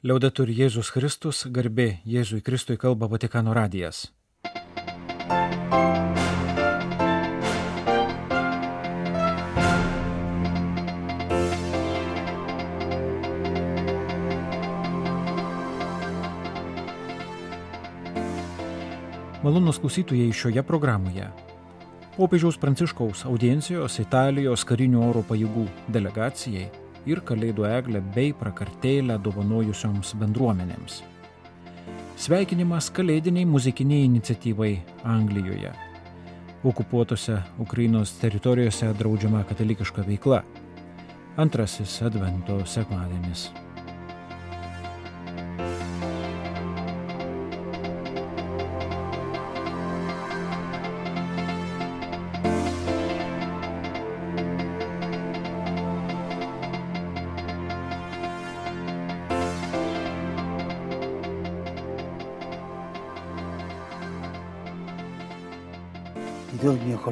Liaudetur Jėzus Kristus, garbė Jėzui Kristui kalba Vatikano radijas. Malonus klausytojai šioje programoje. Popiežiaus Pranciškaus audiencijos Italijos karinių oro pajėgų delegacijai ir Kalėdų eglę bei prakartėlę dovanojusioms bendruomenėms. Sveikinimas Kalėdiniai muzikiniai iniciatyvai Anglijoje. Okupuotose Ukrainos teritorijose draudžiama katalikiška veikla. Antrasis Advento sekmadienis.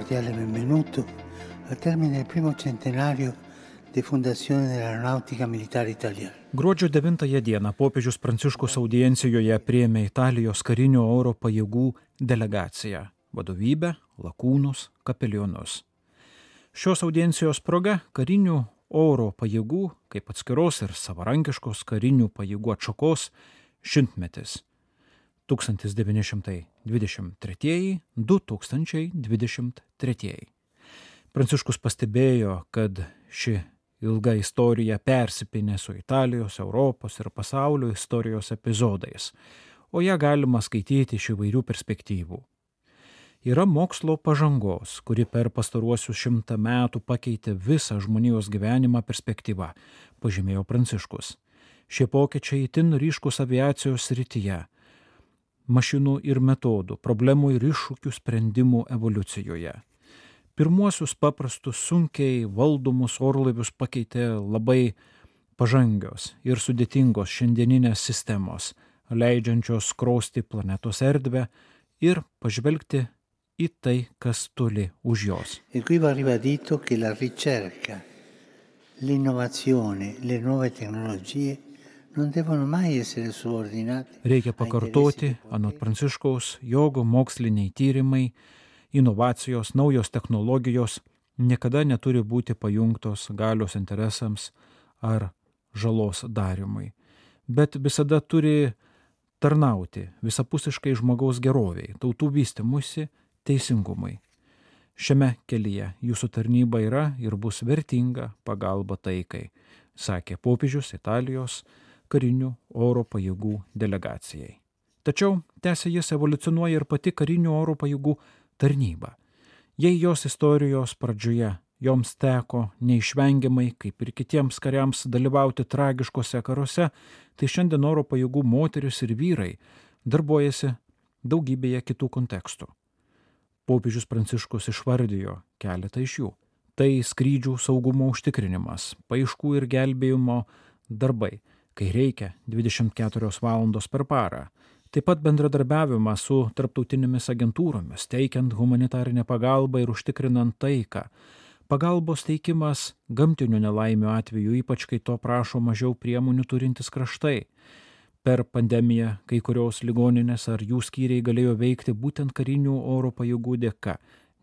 Cordiale benvenuto al termine del primo centenario di fondazione dell'Aeronautica Militare Italiana. Gruodžio 9 dieną popiežius Pranciškus audiencijoje priėmė Italijos karinių oro pajėgų delegaciją - vadovybę, lakūnus, kapelionus. Šios audiencijos proga karinių oro pajėgų, kaip atskiros ir savarankiškos karinių pajėgų atšakos, šimtmetis 1923-2023. Pranciškus pastebėjo, kad ši ilga istorija persipinė su Italijos, Europos ir pasaulio istorijos epizodais, o ją galima skaityti iš įvairių perspektyvų. Yra mokslo pažangos, kuri per pastaruosius šimtą metų pakeitė visą žmonijos gyvenimą perspektyvą, pažymėjo Pranciškus. Šie pokyčiai itin ryškus aviacijos srityje mašinų ir metodų, problemų ir iššūkių sprendimų evoliucijoje. Pirmuosius paprastus sunkiai valdomus orlaivius pakeitė labai pažangios ir sudėtingos šiandieninės sistemos, leidžiančios skrosti planetos erdvę ir pažvelgti į tai, kas toli už jos. E qui va ribadito che la ricerca, l'innovazione, le nuove tecnologie Reikia pakartoti, anot Pranciškaus, jog moksliniai tyrimai, inovacijos, naujos technologijos niekada neturi būti pajungtos galios interesams ar žalos darimui, bet visada turi tarnauti visapusiškai žmogaus geroviai, tautų vystimusi, teisingumui. Šiame kelyje jūsų tarnyba yra ir bus vertinga pagalba taikai, sakė popiežius Italijos karinių oro pajėgų delegacijai. Tačiau, tęsė jis, evoliucionuoja ir pati karinių oro pajėgų tarnyba. Jei jos istorijos pradžioje joms teko neišvengiamai, kaip ir kitiems kariams, dalyvauti tragiškose karuose, tai šiandien oro pajėgų moteris ir vyrai darbuojasi daugybėje kitų kontekstų. Popiežius Pranciškus išvardijo keletą iš jų. Tai skrydžių saugumo užtikrinimas, paaiškų ir gelbėjimo darbai, kai reikia 24 valandos per parą. Taip pat bendradarbiavimas su tarptautinėmis agentūromis, teikiant humanitarinę pagalbą ir užtikrinant taiką. Pagalbos teikimas gamtinių nelaimių atveju, ypač kai to prašo mažiau priemonių turintis kraštai. Per pandemiją kai kurios ligoninės ar jų skyriai galėjo veikti būtent karinių oro pajėgų dėka,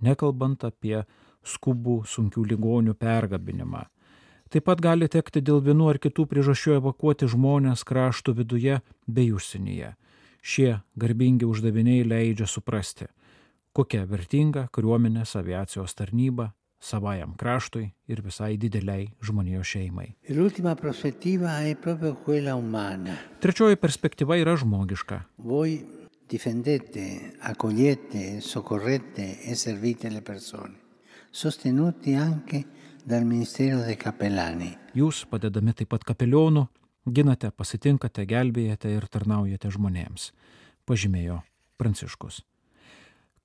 nekalbant apie skubų sunkių ligonių pergabinimą. Taip pat gali tekti dėl vienų ar kitų priežasčių evakuoti žmonės krašto viduje bei užsienyje. Šie garbingi uždaviniai leidžia suprasti, kokia vertinga kariuomenės aviacijos tarnyba savajam kraštui ir visai dideliai žmonijos šeimai. Trečioji perspektyva yra žmogiška. Voi difendete, accogliete, soccorrete e servite le persone, sostenuti anche Jūs, padedami taip pat kapelionų, ginate, pasitinkate, gelbėjate ir tarnaujate žmonėms, pažymėjo Pranciškus.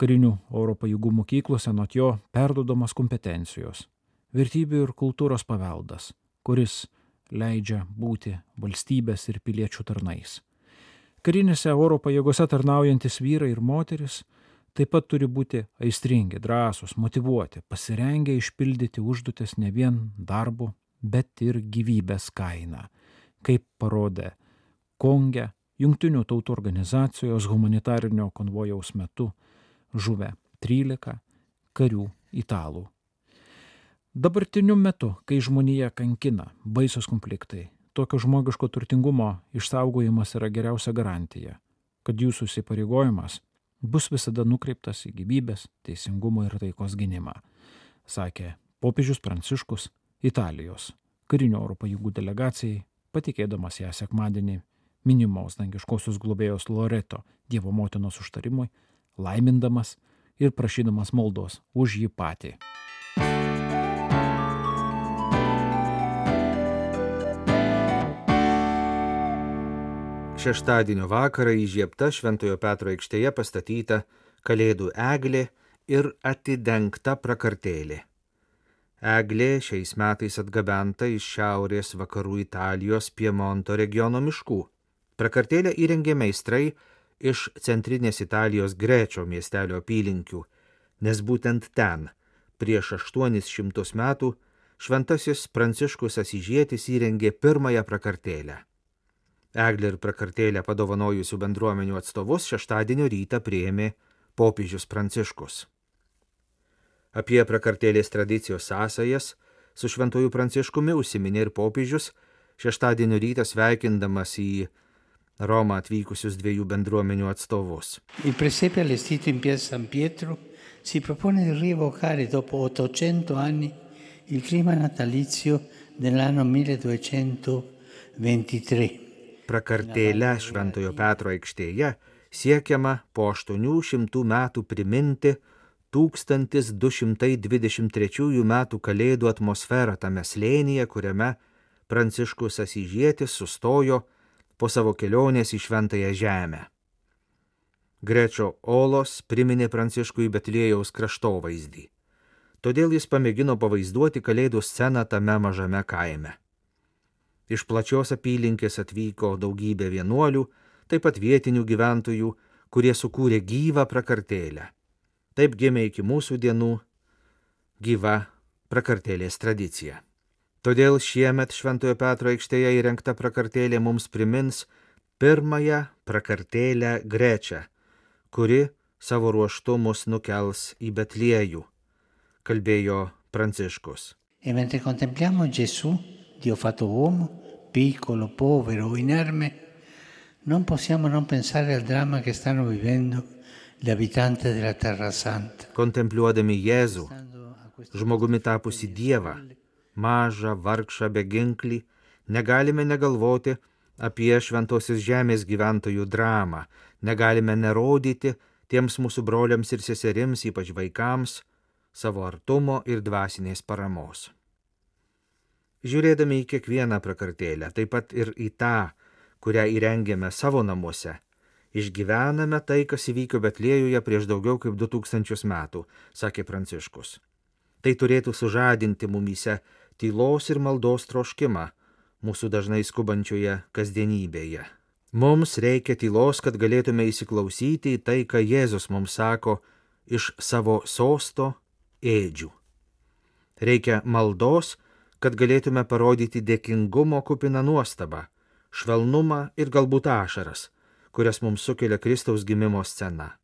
Karinių oro pajėgų mokyklose nuo jo perdodamas kompetencijos, vertybių ir kultūros paveldas, kuris leidžia būti valstybės ir piliečių tarnais. Karinėse oro pajėgose tarnaujantis vyrai ir moteris taip pat turi būti aistringi, drąsūs, motivuoti, pasirengę išpildyti užduotis ne vien darbu, bet ir gyvybės kaina, kaip parodė Konge, Junktinių tautų organizacijos humanitarinio konvojaus metu žuvę 13 karių italų. Dabartiniu metu, kai žmonija kankina baisus konfliktai, tokio žmogiško turtingumo išsaugojimas yra geriausia garantija, kad jūsų įsipareigojimas bus visada nukreiptas į gyvybės, teisingumo ir taikos gynimą, sakė popiežius Pranciškus Italijos karinio oro pajėgų delegacijai, patikėdamas ją sekmadienį minimos dangiškosios globėjos Loreto Dievo motinos užtarimui, laimindamas ir prašydamas maldos už jį patį. Šeštadienio vakarą įžiebta Šventojo Petro aikštėje pastatyta Kalėdų eglė ir atidengta prakartėlė. Eglė šiais metais atgabenta iš šiaurės vakarų Italijos Piemonto regiono miškų. Prakartėlę įrengė meistrai iš centrinės Italijos Grečio miestelio apylinkių, nes būtent ten prieš 800 metų šventasis Pranciškus Asižėtis įrengė pirmąją prakartėlę. Eglė ir prakartėlę padovanojusių bendruomenių atstovus šeštadienio rytą prieėmė popiežius Pranciškus. Apie prakartėlės tradicijos sąsajas su šventuoju Pranciškumi užsiminė ir popiežius šeštadienio rytą sveikindamas į Romą atvykusius dviejų bendruomenių atstovus. Il presepe allestito in piazza San Pietro si propone di rievocare dopo 800 anni il clima natalizio dell'anno 1223 prakartėle Šventojo Petro aikštėje siekiama po 800 metų priminti 1223 metų kalėdų atmosferą tame slėnyje, kuriame Pranciškus Asižėtis sustojo po savo kelionės į Šventąją Žemę. Grečio olos priminė Pranciškui Betlėjaus kraštovaizdį. Todėl jis pamėgino pavaizduoti kalėdų sceną tame mažame kaime. Iš plačios apylinkės atvyko daugybė vienuolių, taip pat vietinių gyventojų, kurie sukūrė gyvą prakartėlę. Taip gimė iki mūsų dienų gyva prakartėlės tradicija. Todėl šiemet Šventojo Petro aikštėje įrengta prakartėlė mums primins pirmąją prakartėlę Grečią, kuri savo ruoštu mus nukels į Betliejų, kalbėjo Pranciškus. E mentre contempliamo Gesù, Dio fatto uomo, piccolo, povero, inerme, non possiamo non pensare al dramma che stanno vivendo gli abitanti della Terra Santa. Kontempliuodami Jėzų, žmogumi tapusi Dievą, mažą, vargšą, beginklį, negalime negalvoti apie šventosios žemės gyventojų dramą, negalime nerodyti tiems mūsų broliams ir seserims, ypač vaikams, savo artumo ir dvasinės paramos. Žiūrėdami į kiekvieną prakartėlę, taip pat ir į tą, kurią įrengėme savo namuose, išgyvename tai, kas įvyko Betlėjuje prieš daugiau kaip 2000 metų, sakė Pranciškus. Tai turėtų sužadinti mumyse tylos ir maldos troškimą mūsų dažnai skubančioje kasdienybėje. Mums reikia tylos, kad galėtume įsiklausyti į tai, ką Jėzus mums sako iš savo sosto ėdžių. Reikia maldos, kad galėtume parodyti dėkingumo kupiną nuostabą, švelnumą ir galbūt ašaras, kurias mums sukelia Kristaus gimimo scena.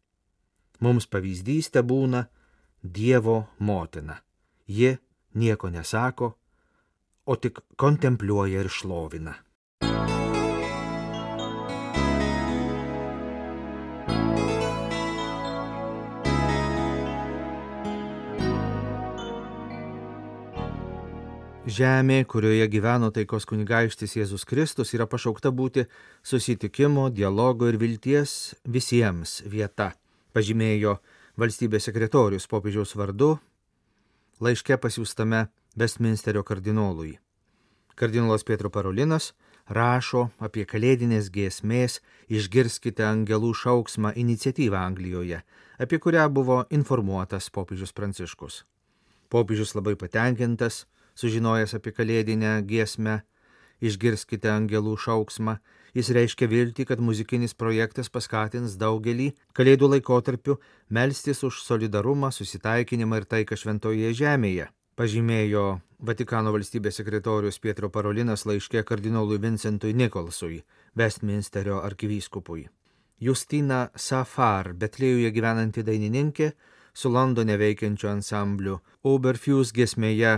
Mums pavyzdys te būna Dievo motina. Ji nieko nesako, o tik kontempliuoja ir šlovina. Žemė, kurioje gyveno taikos kunigaikštis Jėzus Kristus, yra pašaukta būti susitikimo, dialogo ir vilties visiems vieta, pažymėjo valstybės sekretorius popiežiaus vardu laiške pasiūstame Westminsterio kardinolui. Kardinolas Pietro Parolinas rašo apie kalėdinės giesmės Išgirskite angelų šauksmą iniciatyvą Anglijoje, apie kurią buvo informuotas popiežius Pranciškus. Popiežius labai patenkintas, sužinojęs apie kalėdinę giesmę, išgirskite angelų šauksmą, jis reiškia viltį, kad muzikinis projektas paskatins daugelį kalėdų laikotarpių melstis už solidarumą, susitaikinimą ir taiką šventoje žemėje, pažymėjo Vatikano valstybės sekretorius Pietro Parolinas laiškė kardinolui Vincentui Nikolsui, Westminsterio arkivyskupui. Justina Safar, Betlėjuje gyvenanti dainininkė, su Londone veikiančiu ansambliu Oberfuse gesmėje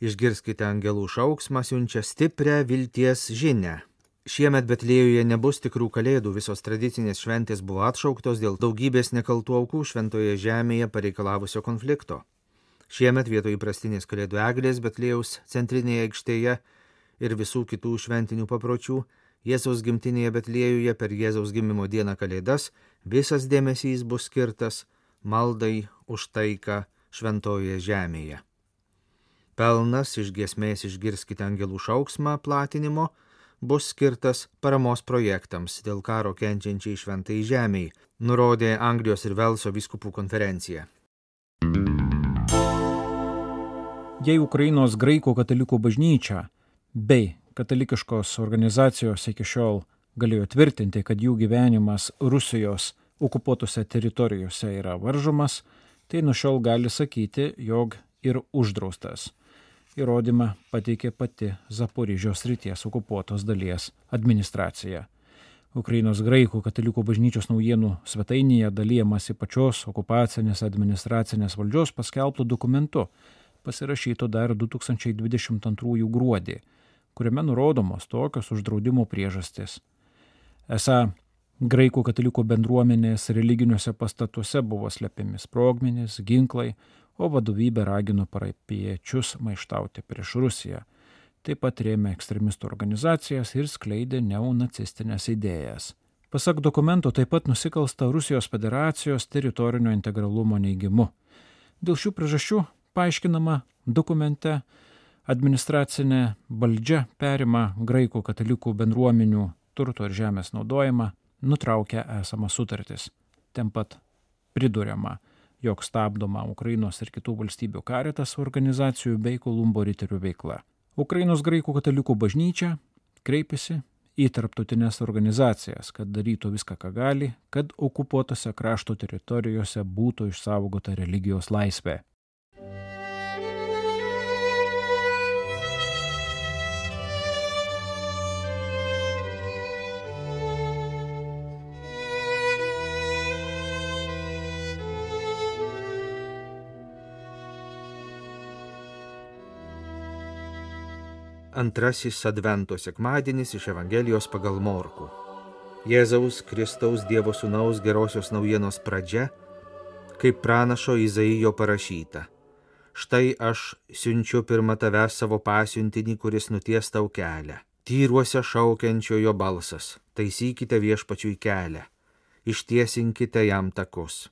Išgirskite angelų šauksmą, siunčia stiprią vilties žinę. Šiemet Betlėjuje nebus tikrų kalėdų, visos tradicinės šventės buvo atšauktos dėl daugybės nekaltų aukų šventoje žemėje pareikalavusio konflikto. Šiemet vietoj įprastinės kalėdų eglės Betlėjaus centrinėje aikštėje ir visų kitų šventinių papročių Jėzaus gimtinėje Betlėjuje per Jėzaus gimimo dieną kalėdas visas dėmesys bus skirtas maldai už taiką šventoje žemėje. Pelnas iš giesmės išgirskite angelų šauksmą platinimo bus skirtas paramos projektams dėl karo kenčiančiai šventai žemiai, nurodė Anglijos ir Velso viskupų konferencija. jei Ukrainos graikų katalikų bažnyčia bei katalikiškos organizacijos iki šiol galėjo tvirtinti, kad jų gyvenimas Rusijos okupuotose teritorijose yra varžomas, tai nuo šiol gali sakyti, jog ir uždraustas. Įrodymą pateikė pati Zaporižios ryties okupuotos dalies administracija. Ukrainos graikų katalikų bažnyčios naujienų svetainėje dalyjamasi pačios okupacinės administracinės valdžios paskelbtų dokumentu, pasirašyto dar 2022 gruodį, kuriame nurodomos tokios uždraudimo priežastis. Esą graikų katalikų bendruomenės religiniuose pastatuose buvo slepiami sprogmenys, ginklai, o vadovybė ragino parapiečius maištauti prieš Rusiją. Taip pat rėmė ekstremistų organizacijas ir skleidė neonacistinės idėjas. Pasak dokumento taip pat nusikalsta Rusijos federacijos teritorinio integralumo neigimu. Dėl šių priežasčių paaiškinama dokumente, administracinė valdžia perima graikų katalikų bendruomenių turto ir žemės naudojimą, nutraukia esamas sutartis. Ten pat priduriama, jog stabdoma Ukrainos ir kitų valstybių karitas organizacijų bei Kolumbo riterių veikla. Ukrainos graikų katalikų bažnyčia kreipėsi į tarptautinės organizacijas, kad darytų viską, ką gali, kad okupuotose krašto teritorijose būtų išsaugota religijos laisvė. Antrasis Advento sekmadienis iš Evangelijos pagal Morku. Jėzaus Kristaus Dievo Sūnaus gerosios naujienos pradžia, kaip pranašo Izaijo parašyta. Štai aš siunčiu pirmą tave savo pasiuntinį, kuris nuties tau kelią. Tyruose šaukiančiojo balsas, taisykite viešpačiui kelią, ištiesinkite jam takus.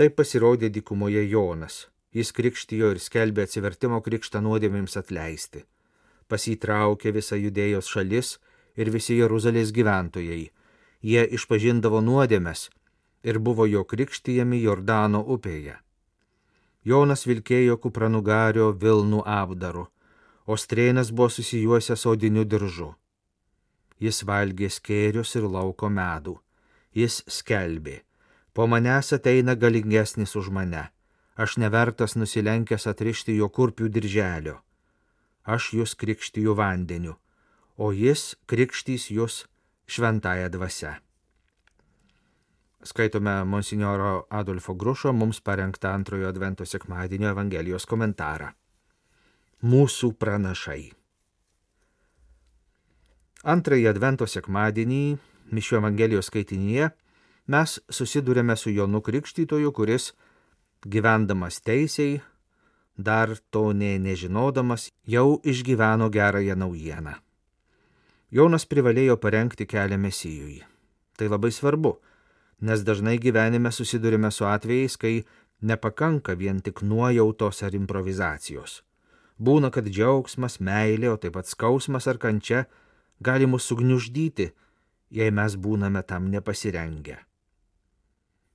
Taip pasirodė dikumoje Jonas. Jis krikštijo ir skelbė atsivertimo krikštą nuodėmėms atleisti pasitraukė visa judėjos šalis ir visi Jeruzalės gyventojai. Jie išpažindavo nuodėmes ir buvo jo krikštijami Jordano upėje. Jonas vilkėjo kupranugario Vilnų apdaru, o strėnas buvo susijuosęs odiniu diržu. Jis valgė skėrius ir lauko medų. Jis skelbė, po manęs ateina galingesnis už mane, aš nevertas nusilenkęs atrišti jo kurpių dirželio aš jūs krikštiju vandeniu, o jis krikštys jūs šventąją dvasę. Skaitome monsinjoro Adolfo Grušo mums parengtą antrojo advento sekmadienio Evangelijos komentarą. Mūsų pranašai. Antrąjį advento sekmadienį Mišio Evangelijos skaitinyje mes susidurėme su Jonu Krikštytoju, kuris gyvendamas teisiai dar to nė nežinodamas, jau išgyveno gerąją naujieną. Jonas privalėjo parengti kelią Mesijui. Tai labai svarbu, nes dažnai gyvenime susidurime su atvejais, kai nepakanka vien tik nuojautos ar improvizacijos. Būna, kad džiaugsmas, meilė, o taip pat skausmas ar kančia gali mus sugniuždyti, jei mes būname tam nepasirengę.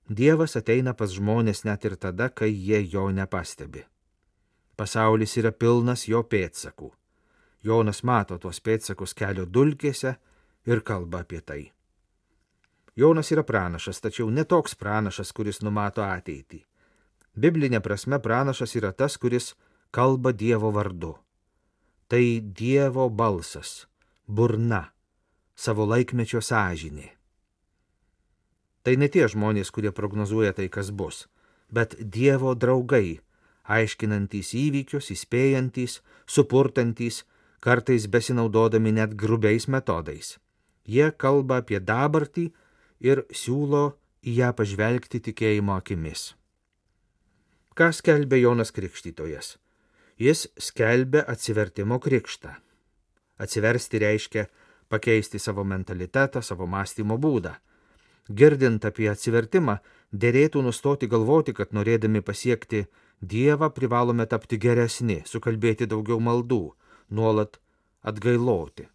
Dievas ateina pas žmonės net ir tada, kai jie jo nepastebi. Pasaulis yra pilnas jo pėdsakų. Jonas mato tuos pėdsakus kelio dulkėse ir kalba apie tai. Jonas yra pranašas, tačiau ne toks pranašas, kuris numato ateitį. Biblinė prasme pranašas yra tas, kuris kalba Dievo vardu. Tai Dievo balsas, burna, savo laikmečio sąžinė. Tai ne tie žmonės, kurie prognozuoja tai, kas bus, bet Dievo draugai, aiškinantys įvykius, įspėjantys, supurtantys, kartais besinaudodami net grubiais metodais. Jie kalba apie dabartį ir siūlo į ją pažvelgti tikėjimo akimis. Ką skelbė Jonas Krikštytojas? Jis skelbė atsivertimo krikštą. Atsiversti reiškia pakeisti savo mentalitetą, savo mąstymo būdą. Girdint apie atsivertimą, dėrėtų nustoti galvoti, kad norėdami pasiekti Dievą privalome tapti geresni, sukalbėti daugiau maldų, nuolat atgailoti.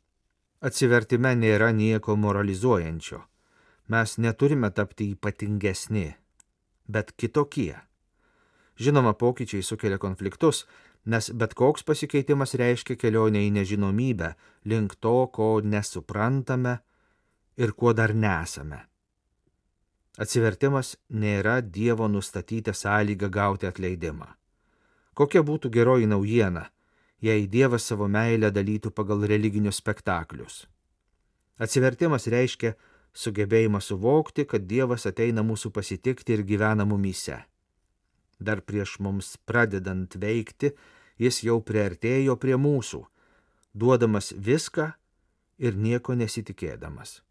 Atsivertime nėra nieko moralizuojančio. Mes neturime tapti ypatingesni, bet kitokie. Žinoma, pokyčiai sukelia konfliktus, nes bet koks pasikeitimas reiškia kelionę į nežinomybę, link to, ko nesuprantame ir kuo dar nesame. Atsivertimas nėra Dievo nustatyta sąlyga gauti atleidimą. Kokia būtų geroji naujiena, jei Dievas savo meilę dalytų pagal religinius spektaklius? Atsivertimas reiškia sugebėjimą suvokti, kad Dievas ateina mūsų pasitikti ir gyvena mumyse. Dar prieš mums pradedant veikti, jis jau priartėjo prie mūsų, duodamas viską ir nieko nesitikėdamas.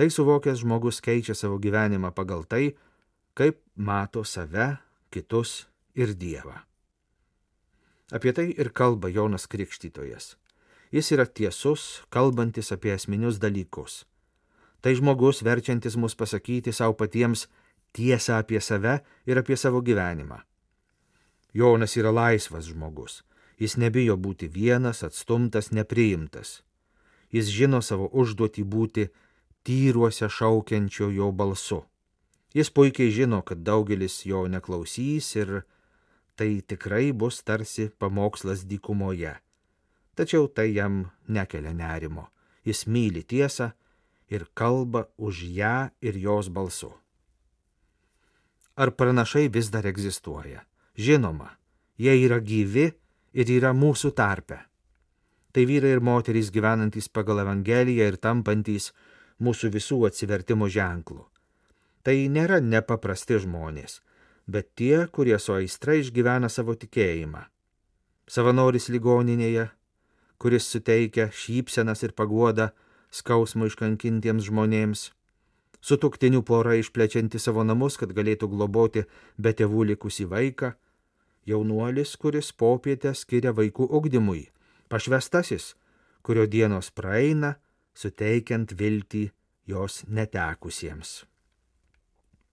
Tai suvokęs žmogus keičia savo gyvenimą pagal tai, kaip mato save, kitus ir Dievą. Apie tai ir kalba Jonas Krikštytojas. Jis yra tiesus, kalbantis apie esminius dalykus. Tai žmogus verčiantis mus pasakyti savo patiems tiesą apie save ir apie savo gyvenimą. Jonas yra laisvas žmogus. Jis nebijo būti vienas, atstumtas, nepriimtas. Jis žino savo užduotį būti tyruose šaukiančio jo balsu. Jis puikiai žino, kad daugelis jo neklausys ir tai tikrai bus tarsi pamokslas dykumoje. Tačiau tai jam nekelia nerimo. Jis myli tiesą ir kalba už ją ir jos balsu. Ar pranašai vis dar egzistuoja? Žinoma, jie yra gyvi ir yra mūsų tarpe. Tai vyrai ir moterys gyvenantys pagal Evangeliją ir tampantis mūsų visų atsivertimo ženklų. Tai nėra nepaprasti žmonės, bet tie, kurie su aistra išgyvena savo tikėjimą. Savanoris ligoninėje, kuris suteikia šypsenas ir paguodą skausmo iškankintiems žmonėms, sutuktinių pora išplečianti savo namus, kad galėtų globoti be tėvų likusį vaiką, jaunuolis, kuris popietę skiria vaikų ugdymui, pašvestasis, kurio dienos praeina, suteikiant viltį jos netekusiems.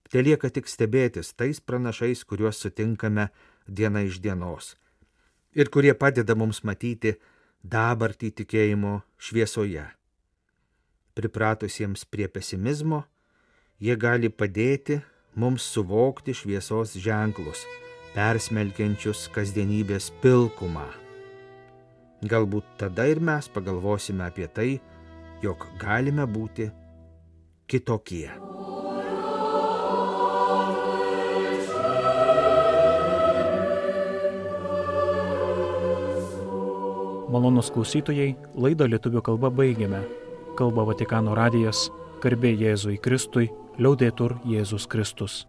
Te lieka tik stebėtis tais pranašais, kuriuos sutinkame diena iš dienos ir kurie padeda mums matyti dabartį tikėjimo šviesoje. Pripratusiems prie pesimizmo, jie gali padėti mums suvokti šviesos ženklus, persmelkiančius kasdienybės pilkumą. Galbūt tada ir mes pagalvosime apie tai, jog galime būti kitokie. Malonus klausytojai, laidą lietuvių kalba baigiame. Kalba Vatikano radijas, garbė Jėzui Kristui, liaudėtur Jėzus Kristus.